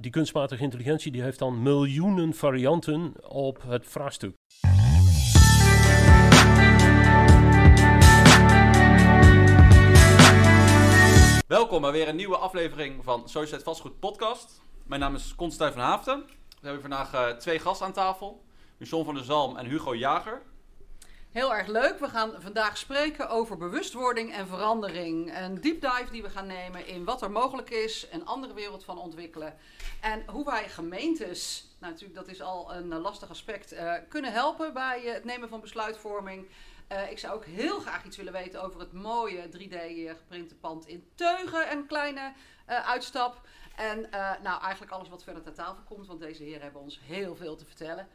die kunstmatige intelligentie die heeft dan miljoenen varianten op het vraagstuk. Welkom bij weer een nieuwe aflevering van Sociëteit Vastgoed Podcast. Mijn naam is Constantijn van Haafden. We hebben vandaag uh, twee gasten aan tafel. Michon van der Zalm en Hugo Jager. Heel erg leuk. We gaan vandaag spreken over bewustwording en verandering. Een deep dive die we gaan nemen in wat er mogelijk is, een andere wereld van ontwikkelen. En hoe wij gemeentes, nou natuurlijk dat is al een lastig aspect, uh, kunnen helpen bij het nemen van besluitvorming. Ik zou ook heel graag iets willen weten over het mooie 3D-geprinte pand in Teugen. Een kleine uitstap. En nou, eigenlijk alles wat verder ter tafel komt, want deze heren hebben ons heel veel te vertellen.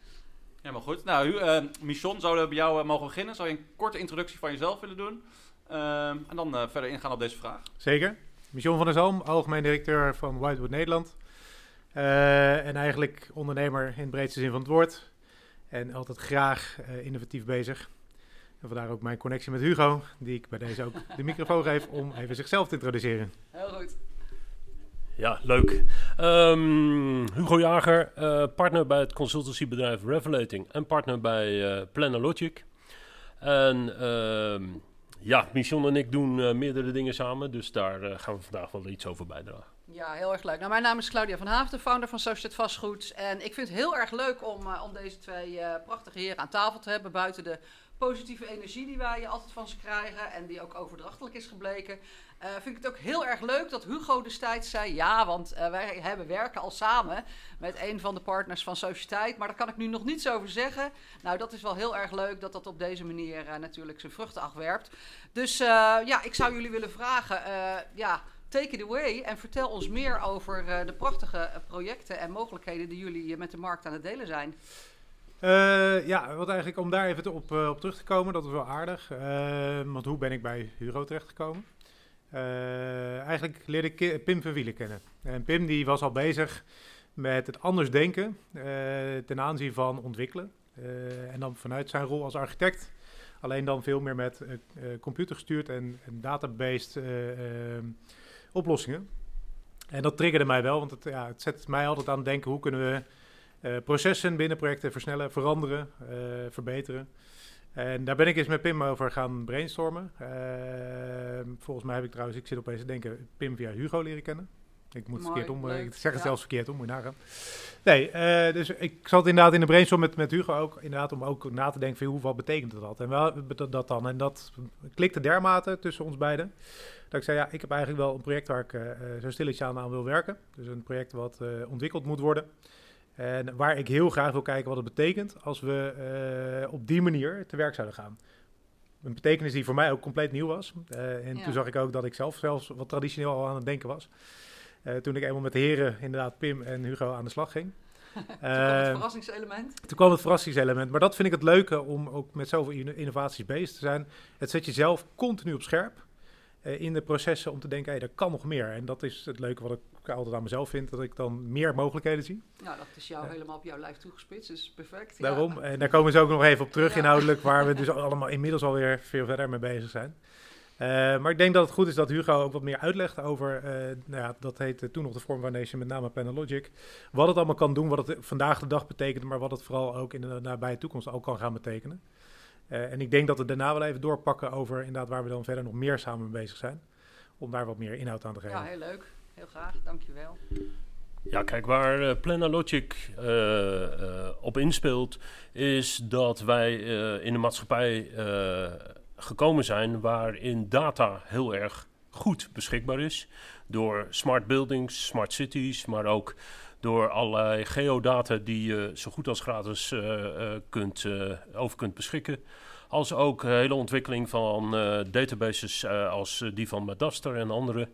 Helemaal goed. Nou, uh, Michon, zouden we bij jou uh, mogen beginnen? Zou je een korte introductie van jezelf willen doen? Uh, en dan verder ingaan op deze vraag. Zeker. Michon van der Zalm, algemeen directeur van Whitewood Nederland. en eigenlijk ondernemer in de breedste zin van het woord. En altijd graag innovatief bezig. En vandaar ook mijn connectie met Hugo, die ik bij deze ook de microfoon geef om even zichzelf te introduceren. Heel goed. Ja, leuk. Um, Hugo Jager, uh, partner bij het consultancybedrijf Revelating en partner bij uh, Planalogic. En uh, ja, Mission en ik doen uh, meerdere dingen samen, dus daar gaan we vandaag wel iets over bijdragen. Ja, heel erg leuk. Nou, mijn naam is Claudia van Haafden, founder van Society Vastgoed. En ik vind het heel erg leuk om, om deze twee prachtige heren aan tafel te hebben buiten de positieve energie die wij altijd van ze krijgen en die ook overdrachtelijk is gebleken. Uh, vind ik het ook heel erg leuk dat Hugo destijds zei: ja, want uh, wij hebben werken al samen met een van de partners van Sociëteit, maar daar kan ik nu nog niets over zeggen. Nou, dat is wel heel erg leuk dat dat op deze manier uh, natuurlijk zijn vruchten afwerpt. Dus ja, ik zou jullie willen vragen: ja, take it away en vertel ons meer over de prachtige projecten en mogelijkheden die jullie met de markt aan het delen zijn. Uh, ja, wat eigenlijk om daar even op, uh, op terug te komen, dat is wel aardig. Uh, want hoe ben ik bij Hugo terechtgekomen? eigenlijk leerde ik Pim van Wielen kennen. En Pim die was al bezig met het anders denken ten aanzien van ontwikkelen. en dan vanuit zijn rol als architect. Alleen dan veel meer met computergestuurd en, en databased oplossingen. En dat triggerde mij wel, want het, ja, het zet mij altijd aan het denken hoe kunnen we uh, processen binnen projecten versnellen, veranderen, uh, verbeteren. En daar ben ik eens met Pim over gaan brainstormen. Uh, volgens mij heb ik trouwens, ik zit opeens te denken, Pim via Hugo leren kennen. Ik moet het verkeerd om, ik zeg het ja. zelfs verkeerd om, moet je nagaan. Nee, dus ik zat inderdaad in de brainstorm met, met Hugo ook, inderdaad om ook na te denken van hoe, wat betekent dat? En wel, dat dan. En dat klikte dermate tussen ons beiden. Dat ik zei, ja, ik heb eigenlijk wel een project waar ik uh, zo stilletjes aan, aan wil werken. Dus een project wat uh, ontwikkeld moet worden. En waar ik heel graag wil kijken wat het betekent als we uh, op die manier te werk zouden gaan. Een betekenis die voor mij ook compleet nieuw was. Uh, en ja. toen zag ik ook dat ik zelf zelfs wat traditioneel al aan het denken was. Uh, toen ik eenmaal met de heren, inderdaad Pim en Hugo, aan de slag ging. toen kwam het verrassingselement. Toen kwam het verrassingselement. Maar dat vind ik het leuke om ook met zoveel innovaties bezig te zijn. Het zet jezelf continu op scherp in de processen om te denken, hey, er kan nog meer. En dat is het leuke wat ik altijd aan mezelf vind, dat ik dan meer mogelijkheden zie. Nou, dat is jou helemaal op jouw lijf toegespitst, dus perfect. Daarom, ja. en daar komen ze ook nog even op terug ja. inhoudelijk, waar we dus allemaal inmiddels alweer veel verder mee bezig zijn. Uh, maar ik denk dat het goed is dat Hugo ook wat meer uitlegt over, uh, nou ja, dat heette toen nog de Form Foundation, met name Panalogic. Wat het allemaal kan doen, wat het vandaag de dag betekent, maar wat het vooral ook in de nabije toekomst ook kan gaan betekenen. En ik denk dat we daarna wel even doorpakken over inderdaad waar we dan verder nog meer samen mee bezig zijn. Om daar wat meer inhoud aan te geven. Ja, heel leuk. Heel graag. Dankjewel. Ja, kijk, waar uh, Planalogic uh, uh, op inspeelt, is dat wij in een maatschappij gekomen zijn waarin data heel erg goed beschikbaar is. Door smart buildings, smart cities, maar ook door allerlei geodata die je zo goed als gratis kunt, over kunt beschikken. Als ook hele ontwikkeling van databases als die van Madaster en andere.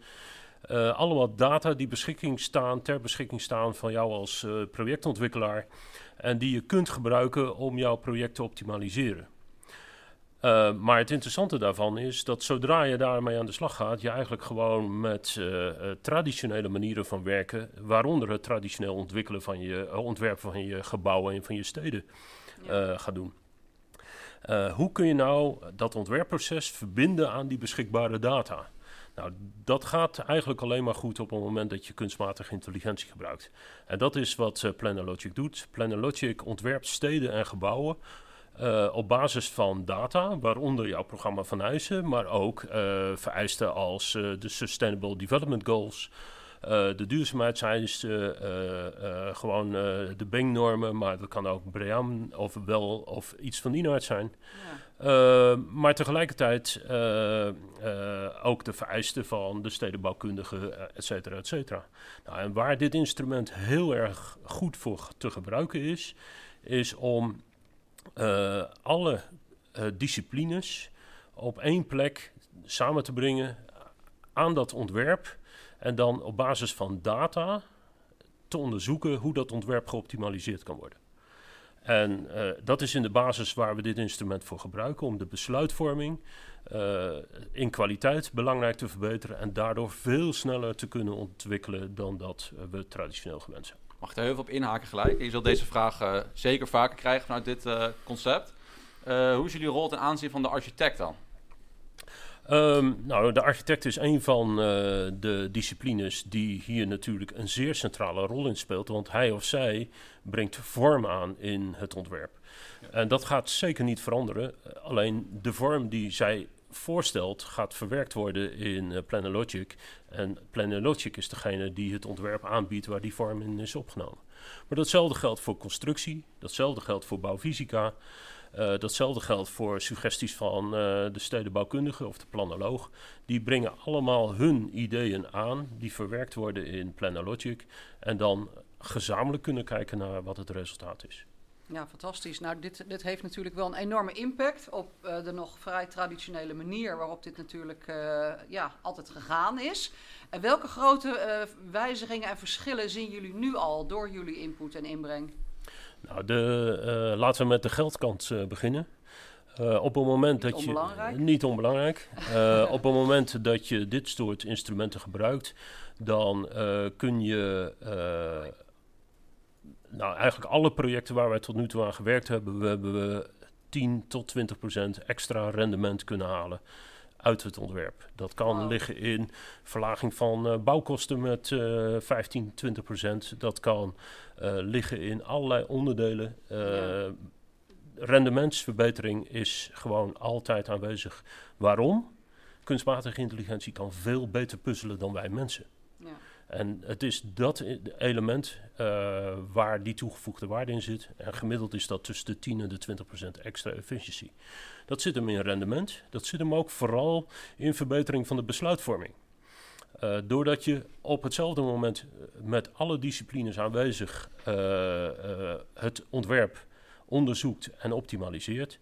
Uh, allemaal data die beschikking staan, ter beschikking staan van jou als uh, projectontwikkelaar. En die je kunt gebruiken om jouw project te optimaliseren. Uh, maar het interessante daarvan is dat zodra je daarmee aan de slag gaat, je eigenlijk gewoon met traditionele manieren van werken, waaronder het traditioneel ontwikkelen van je ontwerpen van je gebouwen en van je steden, ja. gaat doen. hoe kun je nou dat ontwerpproces verbinden aan die beschikbare data? Nou, dat gaat eigenlijk alleen maar goed op het moment dat je kunstmatige intelligentie gebruikt. En dat is wat uh, PlannerLogic doet. PlannerLogic ontwerpt steden en gebouwen uh, op basis van data, waaronder jouw programma van eisen, maar ook uh, vereisten als de Sustainable Development Goals, de duurzaamheidseisen, gewoon de Bing-normen, maar dat kan ook BREAM of wel of iets van die aard zijn. Ja. maar tegelijkertijd ook de vereisten van de stedenbouwkundige, et cetera, et cetera. Nou, en waar dit instrument heel erg goed voor te gebruiken is, is om alle disciplines op één plek samen te brengen aan dat ontwerp. En dan op basis van data te onderzoeken hoe dat ontwerp geoptimaliseerd kan worden. En uh, dat is in de basis waar we dit instrument voor gebruiken om de besluitvorming in kwaliteit belangrijk te verbeteren en daardoor veel sneller te kunnen ontwikkelen dan dat we traditioneel gewend zijn mag ik er heel veel op inhaken gelijk. Je zult deze vraag zeker vaker krijgen vanuit dit concept. Hoe is jullie rol ten aanzien van de architect dan? Um, nou, de architect is een van de disciplines die hier natuurlijk een zeer centrale rol in speelt. Want hij of zij brengt vorm aan in het ontwerp. Ja. En dat gaat zeker niet veranderen. Alleen de vorm die zij voorstelt gaat verwerkt worden in uh, PlannerLogic. En PlannerLogic is degene die het ontwerp aanbiedt waar die vorm in is opgenomen. Maar datzelfde geldt voor constructie, datzelfde geldt voor bouwfysica. Uh, datzelfde geldt voor suggesties van uh, de stedenbouwkundige of de planoloog. Die brengen allemaal hun ideeën aan, die verwerkt worden in PlannerLogic. En dan gezamenlijk kunnen kijken naar wat het resultaat is. Ja, fantastisch. Nou, dit, dit heeft natuurlijk wel een enorme impact op uh, de nog vrij traditionele manier waarop dit natuurlijk uh, ja, altijd gegaan is. En welke grote uh, wijzigingen en verschillen zien jullie nu al door jullie input en inbreng? Nou, de, laten we met de geldkant beginnen. op het moment niet dat onbelangrijk. je. Niet onbelangrijk. op het moment dat je dit soort instrumenten gebruikt, dan kun je nou, eigenlijk alle projecten waar wij tot nu toe aan gewerkt hebben, we hebben we 10 tot 20 procent extra rendement kunnen halen uit het ontwerp. Dat kan wow. liggen in verlaging van uh, bouwkosten met uh, 15, 20 procent. Dat kan uh, liggen in allerlei onderdelen. Ja. Rendementsverbetering is gewoon altijd aanwezig. Waarom? Kunstmatige intelligentie kan veel beter puzzelen dan wij mensen. En het is dat element uh, waar die toegevoegde waarde in zit. En gemiddeld is dat tussen de 10 en de 20 procent extra efficiëntie. Dat zit hem in rendement. Dat zit hem ook vooral in verbetering van de besluitvorming. Uh, doordat je op hetzelfde moment met alle disciplines aanwezig het ontwerp onderzoekt en optimaliseert,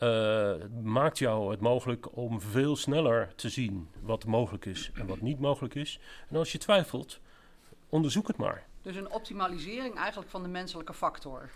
uh, maakt jou het mogelijk om veel sneller te zien wat mogelijk is en wat niet mogelijk is. En als je twijfelt, onderzoek het maar. Dus een optimalisering eigenlijk van de menselijke factor.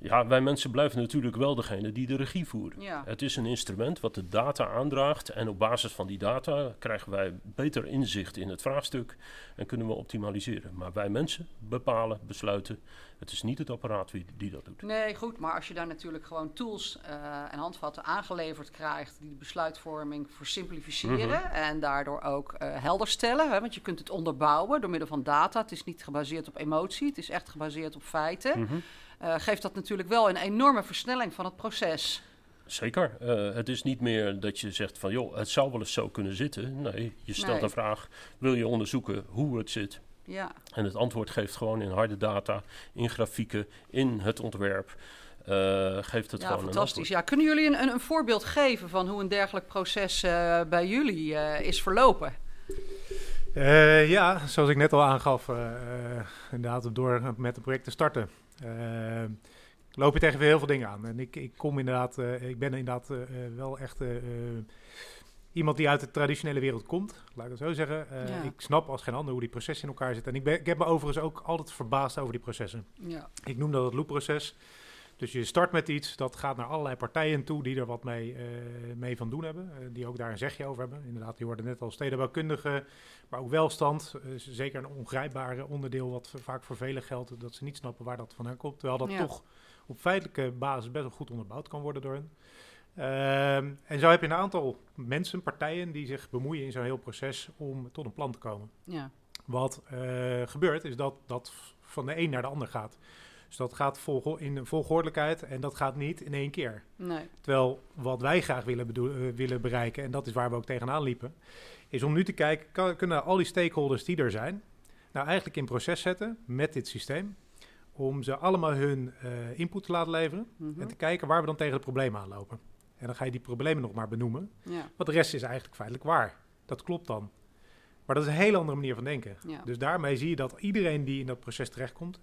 Ja, wij mensen blijven natuurlijk wel degene die de regie voeren. Ja. Het is een instrument wat de data aandraagt en op basis van die data krijgen wij beter inzicht in het vraagstuk en kunnen we optimaliseren. Maar wij mensen bepalen, besluiten. Het is niet het apparaat wie, die dat doet. Nee, goed, maar als je daar natuurlijk gewoon tools uh, en handvatten aangeleverd krijgt die de besluitvorming versimplificeren mm -hmm. en daardoor ook uh, helder stellen, hè, want je kunt het onderbouwen door middel van data. Het is niet gebaseerd op emotie, het is echt gebaseerd op feiten. Mm -hmm. Uh, geeft dat natuurlijk wel een enorme versnelling van het proces. Zeker. Uh, het is niet meer dat je zegt van joh, het zou wel eens zo kunnen zitten. Nee, je stelt Nee. een vraag, wil je onderzoeken hoe het zit? Ja, En het antwoord geeft gewoon in harde data, in grafieken, in het ontwerp. eh, geeft het ja gewoon fantastisch. Ja, kunnen jullie een, een, een voorbeeld geven van hoe een dergelijk proces bij jullie is verlopen? Uh, ja, zoals ik net al aangaf, uh, inderdaad door met het project te starten. Uh, loop je tegen heel veel dingen aan. En ik, ik kom inderdaad, ik ben inderdaad wel echt iemand die uit de traditionele wereld komt, laat ik het zo zeggen. Ja. Ik snap als geen ander hoe die processen in elkaar zitten. En ik, ben, ik heb me overigens ook altijd verbaasd over die processen. Ja. Ik noem dat het loopproces. Dus je start met iets, dat gaat naar allerlei partijen toe die er wat mee, mee van doen hebben. die ook daar een zegje over hebben. Inderdaad, die worden net al stedenbouwkundigen, maar ook welstand. zeker een ongrijpbare onderdeel wat vaak voor velen geldt, dat ze niet snappen waar dat vandaan komt. Terwijl dat Ja. toch op feitelijke basis best wel goed onderbouwd kan worden door hen. Ehm, en zo heb je een aantal mensen, partijen, die zich bemoeien in zo'n heel proces om tot een plan te komen. Ja. Wat eh, gebeurt, is dat dat van de een naar de ander gaat. Dus dat gaat volgo- in volgordelijkheid en dat gaat niet in één keer. Nee. Terwijl wat wij graag willen, bedoel- eh, willen bereiken, en dat is waar we ook tegenaan liepen, is om nu te kijken, kan, kunnen al die stakeholders die er zijn, nou eigenlijk in proces zetten met dit systeem, om ze allemaal hun eh, input te laten leveren Mhm. en te kijken waar we dan tegen het probleem aanlopen. En dan ga je die problemen nog maar benoemen, Ja. want de rest is eigenlijk feitelijk waar. Dat klopt dan. Maar dat is een hele andere manier van denken. Ja. Dus daarmee zie je dat iedereen die in dat proces terechtkomt,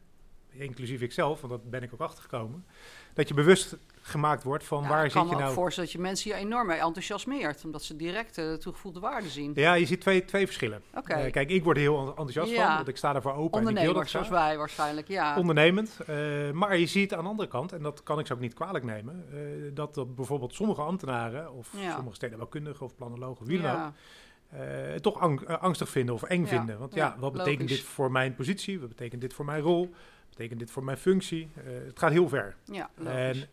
inclusief ikzelf, want dat ben ik ook achtergekomen, dat je bewust gemaakt wordt van Ja, waar ik kan zit je me ook nou. voorstellen dat je mensen hier enorm mee enthousiasmeert. Omdat ze direct eh, de toegevoegde waarde zien. Ja, je ziet twee, twee verschillen. Eh, kijk, ik word er heel enthousiast Ja. van, want ik sta daarvoor open ik Ondernemers zoals wij waarschijnlijk, ja. Ondernemend. eh, maar je ziet aan de andere kant, en dat kan ik ze ook niet kwalijk nemen, dat, dat bijvoorbeeld sommige ambtenaren, of Ja. sommige stedenbouwkundigen of planologen, wie dan ook, toch ang- angstig vinden of eng Ja, vinden. Want ja, ja, wat betekent dit voor mijn positie? Wat betekent dit voor mijn rol? Betekent dit voor mijn functie? Eh, het gaat heel ver. ja, En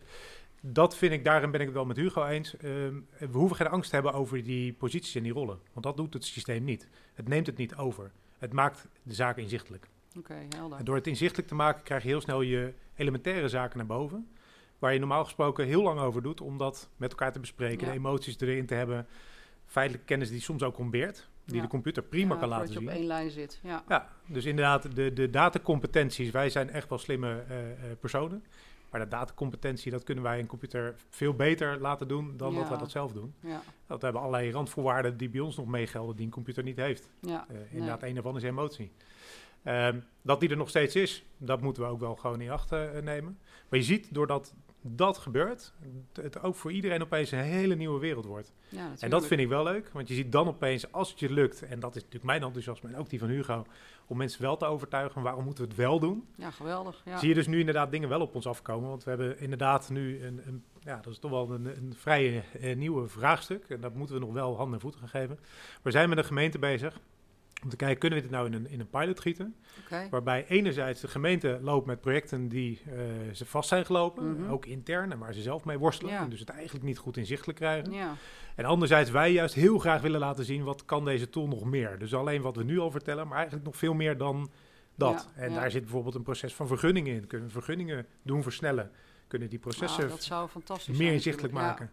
dat vind ik, daarin ben ik het wel met Hugo eens. Ehm, we hoeven geen angst te hebben over die posities en die rollen. Want dat doet het systeem niet. Het neemt het niet over. Het maakt de zaken inzichtelijk. Oké, helder. En door het inzichtelijk te maken krijg je heel snel je elementaire zaken naar boven. Waar je normaal gesproken heel lang over doet om dat met elkaar te bespreken. Ja. De emoties erin te hebben. Feitelijke kennis die soms ook ontbeert. Die Ja. de computer prima Ja, kan laten je zien. op één lijn zit. Ja. Ja, dus inderdaad, de, de datacompetenties. Wij zijn echt wel slimme eh, eh, personen. Maar de datacompetentie, dat kunnen wij een computer veel beter laten doen dan dat wij dat zelf doen. Ja. Dat hebben allerlei randvoorwaarden die bij ons nog meegelden, die een computer niet heeft. Ja. Eh, inderdaad, een daarvan is emotie. Ehm, dat die er nog steeds is, dat moeten we ook wel gewoon in acht nemen. Maar je ziet, doordat dat gebeurt, het- ook voor iedereen opeens een hele nieuwe wereld wordt. Ja, En dat vind ik wel leuk, want je ziet dan opeens, als het je lukt, en dat is natuurlijk mijn enthousiasme en ook die van Hugo, om mensen wel te overtuigen, waarom moeten we het wel doen? Ja, geweldig. Ja. Zie je dus nu inderdaad dingen wel op ons afkomen, want we hebben inderdaad nu een, een ja, dat is toch wel een, een vrij eh, nieuwe vraagstuk, en dat moeten we nog wel handen en voeten gaan geven. We zijn met de gemeente bezig om te kijken, kunnen we dit nou in een, in een pilot gieten? Waarbij enerzijds de gemeente loopt met projecten die eh, ze vast zijn gelopen, Mhm. ook intern, en waar ze zelf mee worstelen, Ja. en dus het eigenlijk niet goed inzichtelijk krijgen. Ja. En anderzijds wij juist heel graag willen laten zien wat kan deze tool nog meer. Dus alleen wat we nu al vertellen, maar eigenlijk nog veel meer dan dat. Ja, en daar zit bijvoorbeeld een proces van vergunningen in. Kunnen we vergunningen doen versnellen? Kunnen die processen Ah, dat zou fantastisch meer inzichtelijk maken?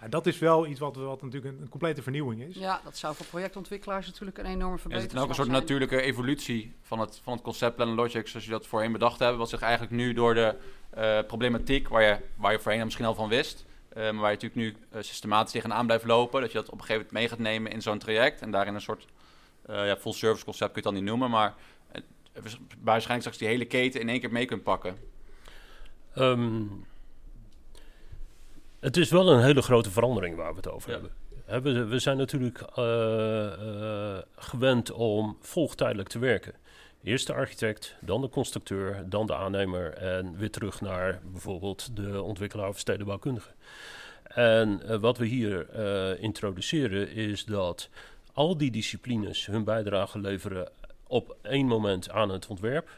Ja, dat is wel iets wat, wat natuurlijk een, een complete vernieuwing is. Ja. ja, dat zou voor projectontwikkelaars natuurlijk een enorme Er verbetering zit dan ook een soort zijn. natuurlijke evolutie van het, van het concept Plan Logic, zoals je dat voorheen bedacht hebben. Wat zich eigenlijk nu door de eh, problematiek, waar je, waar je voorheen misschien al van wist, eh, maar waar je natuurlijk nu eh, systematisch tegenaan blijft lopen, dat je dat op een gegeven moment mee gaat nemen in zo'n traject. En daarin een soort eh, ja, full service concept kun je het dan niet noemen, maar waarschijnlijk straks die hele keten in één keer mee kunt pakken. Ehm, het is wel een hele grote verandering waar we het over Ja. hebben. We, we zijn natuurlijk eh, eh, gewend om volgtijdelijk te werken. Eerst de architect, dan de constructeur, dan de aannemer en weer terug naar bijvoorbeeld de ontwikkelaar of stedenbouwkundige. En eh, wat we hier introduceren is dat al die disciplines hun bijdrage leveren op één moment aan het ontwerp,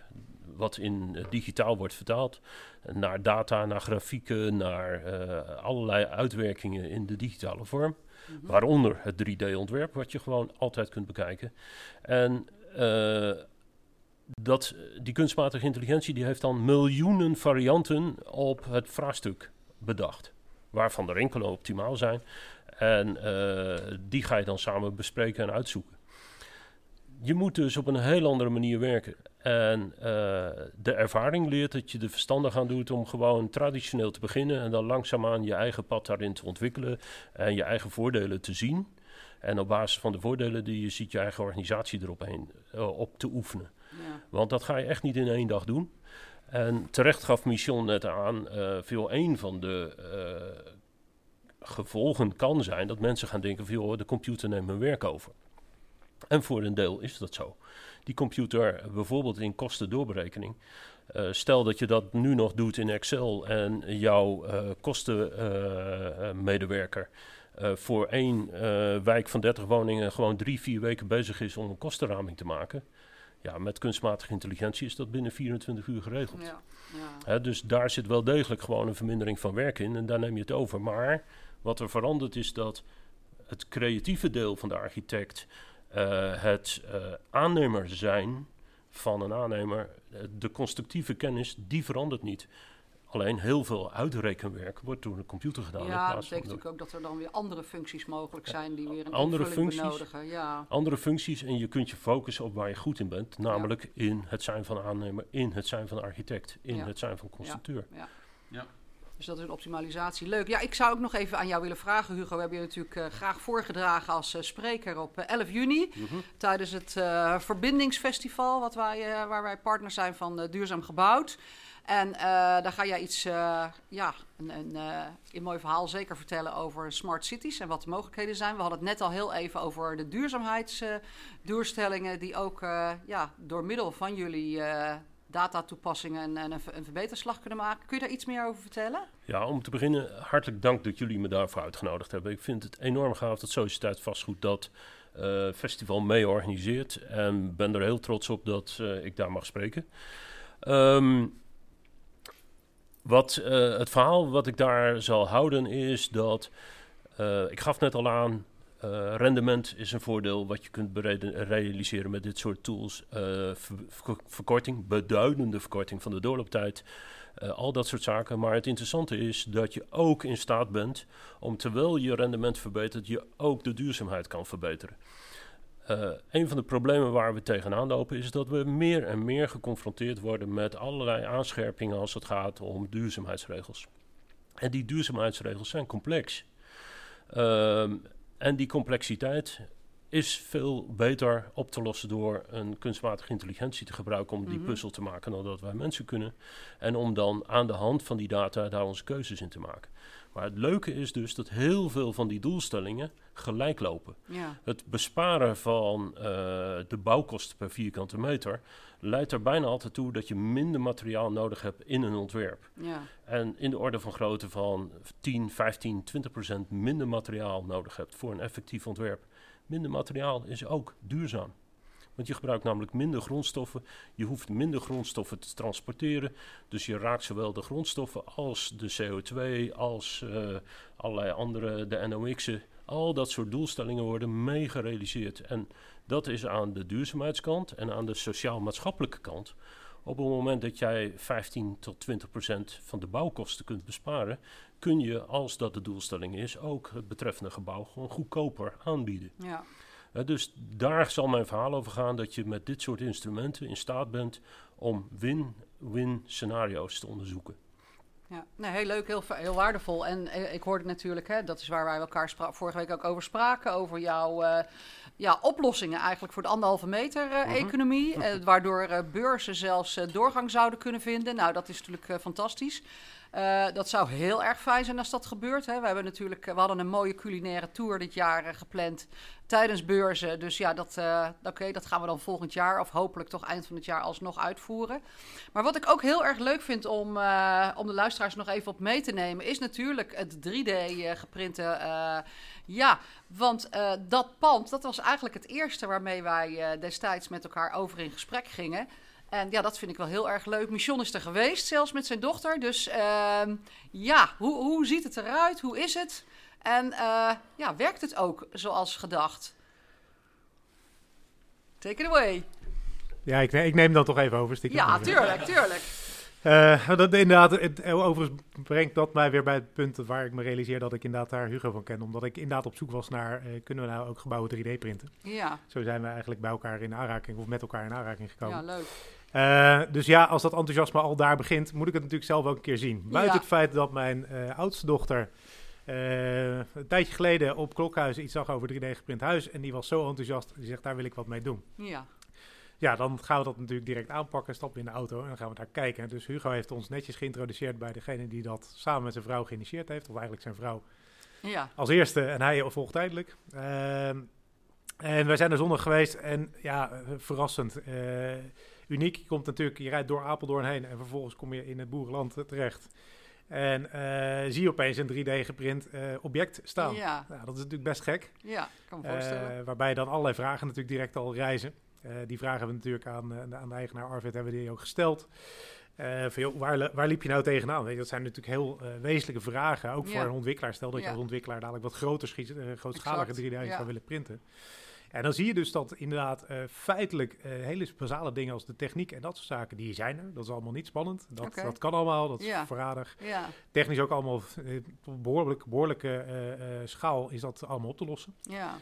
wat in eh, digitaal wordt vertaald naar data, naar grafieken, naar eh, allerlei uitwerkingen in de digitale vorm. Mhm. Waaronder het 3D-ontwerp, wat je gewoon altijd kunt bekijken. En eh, dat, die kunstmatige intelligentie die heeft dan miljoenen varianten op het vraagstuk bedacht. Waarvan er enkele optimaal zijn. En die ga je dan samen bespreken en uitzoeken. Je moet dus op een heel andere manier werken. En eh, de ervaring leert dat je er verstandig aan doet om gewoon traditioneel te beginnen. En dan langzaamaan je eigen pad daarin te ontwikkelen. En je eigen voordelen te zien. En op basis van de voordelen die je ziet, je eigen organisatie erop heen, eh, op te oefenen. Ja. Want dat ga je echt niet in één dag doen. En terecht gaf Michel net aan, eh veel een van de gevolgen kan zijn dat mensen gaan denken van joh, de computer neemt mijn werk over. En voor een deel is dat zo. Die computer, bijvoorbeeld in kostendoorberekening, eh, stel dat je dat nu nog doet in Excel en jouw eh kostenmedewerker eh, voor één wijk van 30 woningen gewoon drie, vier weken bezig is om een kostenraming te maken. Ja, met kunstmatige intelligentie is dat binnen 24 uur geregeld. Ja. Ja. Hè, dus daar zit wel degelijk gewoon een vermindering van werk in en daar neem je het over. Maar Wat er verandert is dat het creatieve deel van de architect, het uh, aannemer zijn van een aannemer, de constructieve kennis, die verandert niet. Alleen heel veel uitrekenwerk wordt door een computer gedaan. Ja, dat betekent natuurlijk ook dat er dan weer andere functies mogelijk zijn die weer een andere functies, benodigen. Ja. Andere functies en je kunt je focussen op waar je goed in bent. Namelijk in het zijn van aannemer, in het zijn van architect, in het zijn van constructeur. Ja. Dus dat is een optimalisatie. Leuk. Ja, ik zou ook nog even aan jou willen vragen, Hugo. We hebben je natuurlijk uh, graag voorgedragen als uh, spreker op uh, 11 juni. Mm -hmm. Tijdens het Verbindingsfestival, wat wij, waar wij partner zijn van Duurzaam Gebouwd. En daar ga jij iets, ja, een, een, een, mooi verhaal zeker vertellen over smart cities en wat de mogelijkheden zijn. We hadden het net al heel even over de duurzaamheidsdoelstellingen, die ook ja, door middel van jullie datatoepassingen en, een, een verbeterslag kunnen maken. Kun je daar iets meer over vertellen? Ja, om te beginnen, hartelijk dank dat jullie me daarvoor uitgenodigd hebben. Ik vind het enorm gaaf dat Sociëteit Vastgoed dat festival mee organiseert. En ben er heel trots op dat ik daar mag spreken. Um, wat, uh, het verhaal wat ik daar zal houden is dat, ik gaf net al aan, uh, rendement is een voordeel wat je kunt realiseren met dit soort tools. Ver verkorting, beduidende verkorting van de doorlooptijd, al dat soort zaken. Maar het interessante is dat je ook in staat bent om terwijl je rendement verbetert, je ook de duurzaamheid kan verbeteren. Een van de problemen waar we tegenaan lopen is dat we meer en meer geconfronteerd worden met allerlei aanscherpingen als het gaat om duurzaamheidsregels. En die duurzaamheidsregels zijn complex. Uh, en die complexiteit is veel beter op te lossen door een kunstmatige intelligentie te gebruiken om die mm -hmm. puzzel te maken dan dat wij mensen kunnen. En om dan aan de hand van die data daar onze keuzes in te maken. Maar het leuke is dus dat heel veel van die doelstellingen gelijk lopen. Ja. Het besparen van uh, de bouwkosten per vierkante meter leidt er bijna altijd toe dat je minder materiaal nodig hebt in een ontwerp. Ja. En in de orde van grootte van 10, 15, 20 procent minder materiaal nodig hebt voor een effectief ontwerp. Minder materiaal is ook duurzaam. Want je gebruikt namelijk minder grondstoffen. Je hoeft minder grondstoffen te transporteren. Dus je raakt zowel de grondstoffen als de CO2, als uh, allerlei andere, de NOx'en. Al dat soort doelstellingen worden mee gerealiseerd. En dat is aan de duurzaamheidskant en aan de sociaal-maatschappelijke kant. Op het moment dat jij 15 tot 20 procent van de bouwkosten kunt besparen, kun je, als dat de doelstelling is, ook het betreffende gebouw gewoon goedkoper aanbieden. Ja. Uh, dus daar zal mijn verhaal over gaan dat je met dit soort instrumenten in staat bent om win-win scenario's te onderzoeken. Ja, nee, heel leuk, heel, heel waardevol. En eh, ik hoorde natuurlijk, hè, dat is waar wij elkaar vorige week ook over spraken, over jouw uh, ja, oplossingen eigenlijk voor de anderhalve meter uh, mm -hmm. economie. waardoor beurzen zelfs doorgang zouden kunnen vinden. Nou, dat is natuurlijk fantastisch. Uh, dat zou heel erg fijn zijn als dat gebeurt. Hè. We, hebben natuurlijk, we hadden een mooie culinaire tour dit jaar uh, gepland tijdens beurzen. Dus ja, dat, uh, dat gaan we dan volgend jaar of hopelijk toch eind van het jaar alsnog uitvoeren. Maar wat ik ook heel erg leuk vind om, om de luisteraars nog even op mee te nemen... is natuurlijk het 3D geprinte... ja, want dat pand, dat was eigenlijk het eerste waarmee wij destijds met elkaar over in gesprek gingen... En ja, dat vind ik wel heel erg leuk. Mission is er geweest, zelfs met zijn dochter. Dus uh, ja, hoe, hoe ziet het eruit? Hoe is het? En uh, ja, werkt het ook zoals gedacht? Take it away. Ja, ik, ik neem dat toch even over. Ja, tuurlijk, tuurlijk. Uh, dat inderdaad, het, overigens brengt dat mij weer bij het punt waar ik me realiseer dat ik inderdaad daar Hugo van ken. Omdat ik inderdaad op zoek was naar, uh, kunnen we nou ook gebouwen 3D printen? Ja. Zo zijn we eigenlijk bij elkaar in aanraking, of met elkaar in aanraking gekomen. Ja, leuk. Uh, dus ja, als dat enthousiasme al daar begint, moet ik het natuurlijk zelf ook een keer zien. Buiten ja. het feit dat mijn oudste dochter een tijdje geleden op Klokhuis iets zag over 3D geprint huis. En die was zo enthousiast, die zegt, daar wil ik wat mee doen. Ja. Ja, dan gaan we dat natuurlijk direct aanpakken, stappen in de auto en dan gaan we daar kijken. Dus Hugo heeft ons netjes geïntroduceerd bij degene die dat samen met zijn vrouw geïnitieerd heeft. Of eigenlijk zijn vrouw ja. als eerste en hij volgt tijdelijk. Uh, en wij zijn er zondag geweest en ja, verrassend. Uniek, je komt natuurlijk, je rijdt door Apeldoorn heen en vervolgens kom je in het boerenland terecht. En uh, zie je opeens een 3D geprint uh, object staan. Ja. Nou, dat is natuurlijk best gek. Ja, kan me voorstellen. Uh, waarbij dan allerlei vragen natuurlijk direct al reizen. Die vragen hebben we natuurlijk aan, aan de eigenaar Arvid hebben die ook gesteld. Van, joh, waar, waar liep je nou tegenaan? Weet je, dat zijn natuurlijk heel wezenlijke vragen, ook Ja. voor een ontwikkelaar. Stel dat je als ontwikkelaar dadelijk wat groter schiet, grootschalige Exact, 3D ja. zou willen printen. En dan zie je dus dat inderdaad eh, feitelijk eh, hele basale dingen als de techniek en dat soort zaken, die zijn er. Dat is allemaal niet spannend. Dat, dat kan allemaal, dat is Ja. voorradig. Ja, Technisch ook allemaal op behoorlijk, behoorlijke eh, eh, schaal is dat allemaal op te lossen. ja.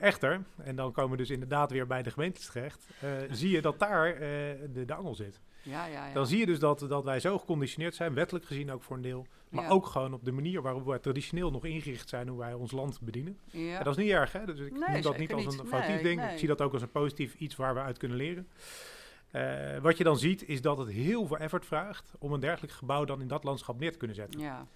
Echter, en dan komen we dus inderdaad weer bij de gemeentes terecht, zie je dat daar de, de angel zit. Ja, ja, ja. Dan zie je dus dat, dat wij zo geconditioneerd zijn, wettelijk gezien ook voor een deel, maar Ja. ook gewoon op de manier waarop wij traditioneel nog ingericht zijn hoe wij ons land bedienen. Ja. En dat is niet erg, hè? Dus ik Nee, noem dat niet als een foutief Nee, ding. nee. Ik zie dat ook als een positief iets waar we uit kunnen leren. Eh, wat je dan ziet, is dat het heel veel effort vraagt om een dergelijk gebouw dan in dat landschap neer te kunnen zetten. Ja,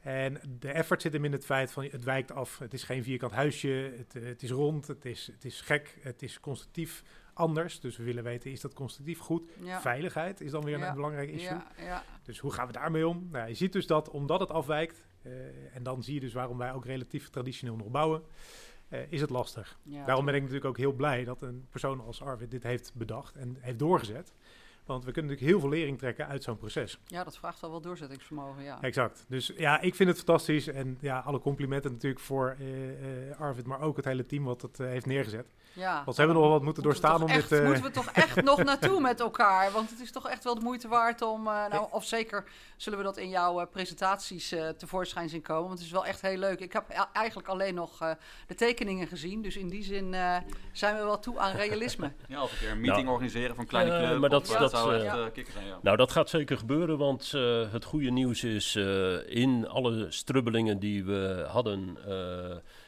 En de effort zit hem in het feit van het wijkt af. Het is geen vierkant huisje, het, eh, het is rond, het is, het is gek, het is constructief anders. Dus we willen weten, is dat constructief goed? ja. Veiligheid is dan weer Ja. een belangrijk issue. Ja. Dus hoe gaan we daarmee om? Nou, je ziet dus dat omdat het afwijkt, eh, en dan zie je dus waarom wij ook relatief traditioneel nog bouwen, eh, is het lastig. Daarom ben ik natuurlijk ook heel blij dat een persoon als Arvid dit heeft bedacht en heeft doorgezet. Want we kunnen natuurlijk heel veel lering trekken uit zo'n proces. Ja, dat vraagt wel wel doorzettingsvermogen, ja. Exact. Dus ja, ik vind het fantastisch. En ja, alle complimenten natuurlijk voor eh, eh, Arvid, maar ook het hele team wat het eh, heeft neergezet. ja. Want ze hebben nog wel wat moeten doorstaan om toch echt- dit... eh, Moeten we toch echt nog naartoe met elkaar? Want het is toch echt wel de moeite waard om... eh, nou, of zeker zullen we dat in jouw presentaties eh, tevoorschijn zien komen. Want het is wel echt heel leuk. Ik heb e- eigenlijk alleen nog eh, de tekeningen gezien. Dus in die zin eh, zijn we wel toe aan realisme. Ja, of een keer een meeting Nou, organiseren van kleine club. maar dat- of, dat, zou eh, echt eh, kikker zijn, ja. Nou, dat gaat zeker gebeuren, want eh, het goede nieuws is in alle strubbelingen die we hadden,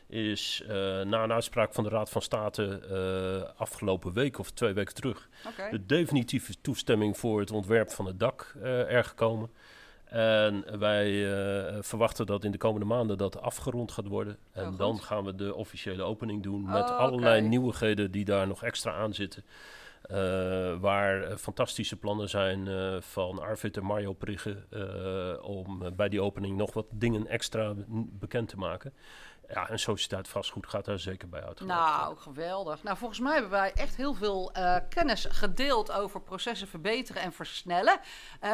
is na een uitspraak van de Raad van State afgelopen week of twee weken terug de definitieve toestemming voor het ontwerp van het dak er gekomen. En wij verwachten dat in de komende maanden dat afgerond gaat worden. En Oh, goed. dan gaan we de officiële opening doen Oh, met oké. allerlei nieuwigheden die daar nog extra aan zitten. Eh, waar fantastische plannen zijn eh, van Arvid en Mario Prigge eh, om bij die opening nog wat dingen extra bekend te maken. Ja, en Sociëteit Vastgoed gaat daar zeker bij uit. Nou, geweldig. Nou, volgens mij hebben wij echt heel veel kennis gedeeld over processen verbeteren en versnellen.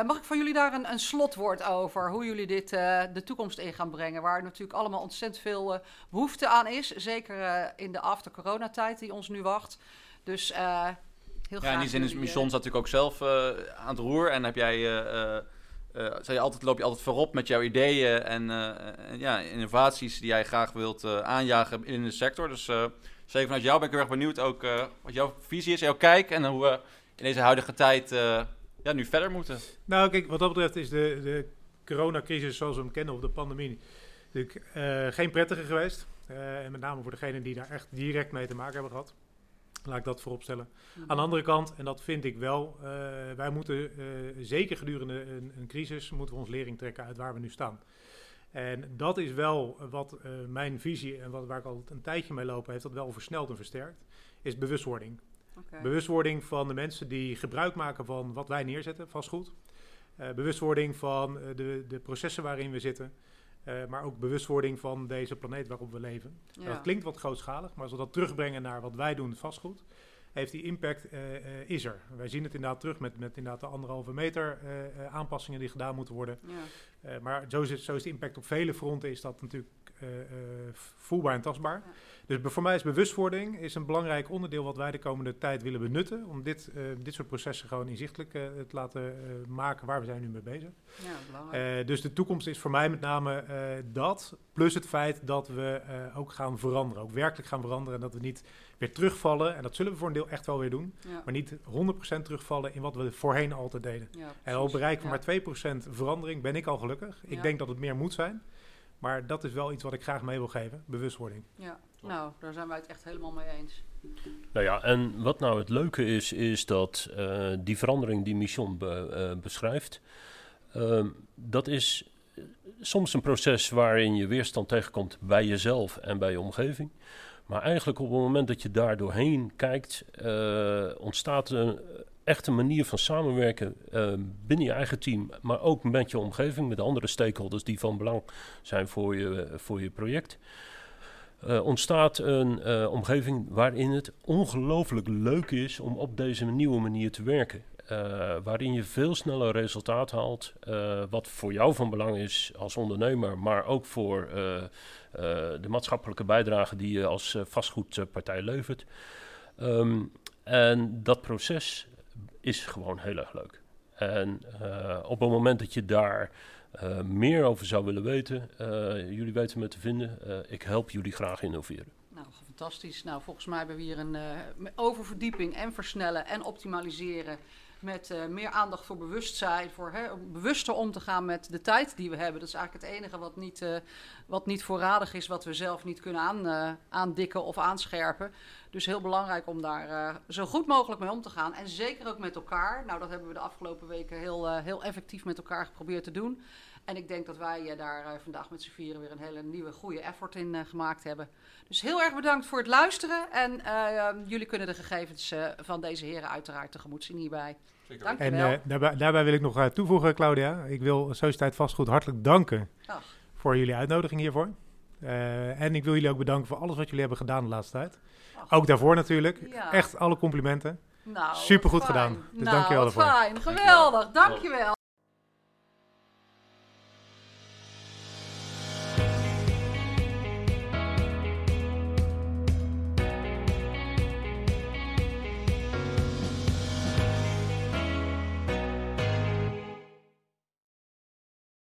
Mag ik van jullie daar een, een slotwoord over? Hoe jullie dit de toekomst in gaan brengen? Waar natuurlijk allemaal ontzettend veel eh, behoefte aan is. Zeker in de after-corona-tijd die ons nu wacht. Dus heel graag. Ja, in die zin is jullie, Mission eh, natuurlijk ook zelf eh, aan het roer. En heb jij, eh, eh, eh, zou je altijd, loop je altijd voorop met jouw ideeën en, eh, en ja, innovaties die jij graag wilt eh, aanjagen in de sector. Dus eh, zeker vanuit jou ben ik heel erg benieuwd ook eh, wat jouw visie is, jouw kijk en hoe we in deze huidige tijd eh, ja, nu verder moeten. Nou, kijk, wat dat betreft is de, de coronacrisis zoals we hem kennen, of de pandemie, natuurlijk eh, geen prettige geweest. Eh, en met name voor degenen die daar echt direct mee te maken hebben gehad. Laat ik dat voorop stellen. Aan de andere kant, en dat vind ik wel, eh, wij moeten eh, zeker gedurende een, een crisis, moeten we ons lering trekken uit waar we nu staan. En dat is wel wat eh, mijn visie en wat, waar ik al een tijdje mee loop, heeft dat wel versneld en versterkt, is bewustwording. Bewustwording van de mensen die gebruik maken van wat wij neerzetten, vastgoed. Eh bewustwording van de, de processen waarin we zitten. Eh, maar ook bewustwording van deze planeet waarop we leven. Ja. Dat klinkt wat grootschalig, maar als we dat terugbrengen naar wat wij doen, vastgoed, heeft die impact, eh, eh, is er. Wij zien het inderdaad terug met, met inderdaad de anderhalve meter aanpassingen die gedaan moeten worden. Ja. Maar zo is, zo is de impact op vele fronten is dat natuurlijk voelbaar en tastbaar. Ja. Dus voor mij is bewustwording is een belangrijk onderdeel wat wij de komende tijd willen benutten. Om dit, eh, dit soort processen gewoon inzichtelijk eh, te laten eh, maken waar we zijn nu mee bezig. ja, belangrijk. Eh, dus de toekomst is voor mij met name eh, dat. Plus het feit dat we eh, ook gaan veranderen. Ook werkelijk gaan veranderen. En dat we niet weer terugvallen. En dat zullen we voor een deel echt wel weer doen. ja. Maar niet 100% terugvallen in wat we voorheen altijd deden. Ja, En al bereiken we Ja. maar 2% verandering, ben ik al gelukkig. Ik denk dat het meer moet zijn. Maar dat is wel iets wat ik graag mee wil geven. Bewustwording. Ja, nou, daar zijn wij het echt helemaal mee eens. Nou ja, en wat nou het leuke is, is dat eh, die verandering die Mission be- eh, beschrijft, ehm, dat is eh, soms een proces waarin je weerstand tegenkomt bij jezelf en bij je omgeving. Maar eigenlijk op het moment dat je daar doorheen kijkt, eh, ontstaat een echte manier van samenwerken eh, binnen je eigen team, maar ook met je omgeving, met andere stakeholders die van belang zijn voor je, voor je project eh, ontstaat een eh, omgeving waarin het ongelooflijk leuk is om op deze nieuwe manier te werken. eh, waarin je veel sneller resultaat haalt. eh, wat voor jou van belang is als ondernemer, maar ook voor eh, eh, de maatschappelijke bijdrage die je als eh, vastgoedpartij levert. Ehm, en dat proces is gewoon heel erg leuk. En eh, op het moment dat je daar eh, meer over zou willen weten, eh, jullie weten me te vinden. Ik help jullie graag innoveren. Nou, fantastisch. Nou, volgens mij hebben we hier een oververdieping en versnellen en optimaliseren. Met meer aandacht voor bewustzijn, voor hè, bewuster om te gaan met de tijd die we hebben. Dat is eigenlijk het enige wat niet, wat niet voorradig is, wat we zelf niet kunnen aan, aandikken of aanscherpen. Dus heel belangrijk om daar eh, zo goed mogelijk mee om te gaan. En zeker ook met elkaar. Nou, dat hebben we de afgelopen weken heel, eh, heel effectief met elkaar geprobeerd te doen. En ik denk dat wij eh, daar eh, vandaag met z'n vieren weer een hele nieuwe, goede effort in gemaakt hebben. Dus heel erg bedankt voor het luisteren. En eh, jullie kunnen de gegevens eh, van deze heren uiteraard tegemoet zien hierbij. Zeker. Dank je En wel. eh, daarbij, daarbij wil ik nog eh, toevoegen, Claudia. Ik wil Sociëteit Vastgoed hartelijk danken Ach. voor jullie uitnodiging hiervoor. Eh, en ik wil jullie ook bedanken voor alles wat jullie hebben gedaan de laatste tijd. Ach, Ook daarvoor natuurlijk. Ja. Echt alle complimenten. nou, supergoed wat fijn. gedaan. Dus nou, dankjewel wat daarvoor. fijn. Geweldig. Dankjewel.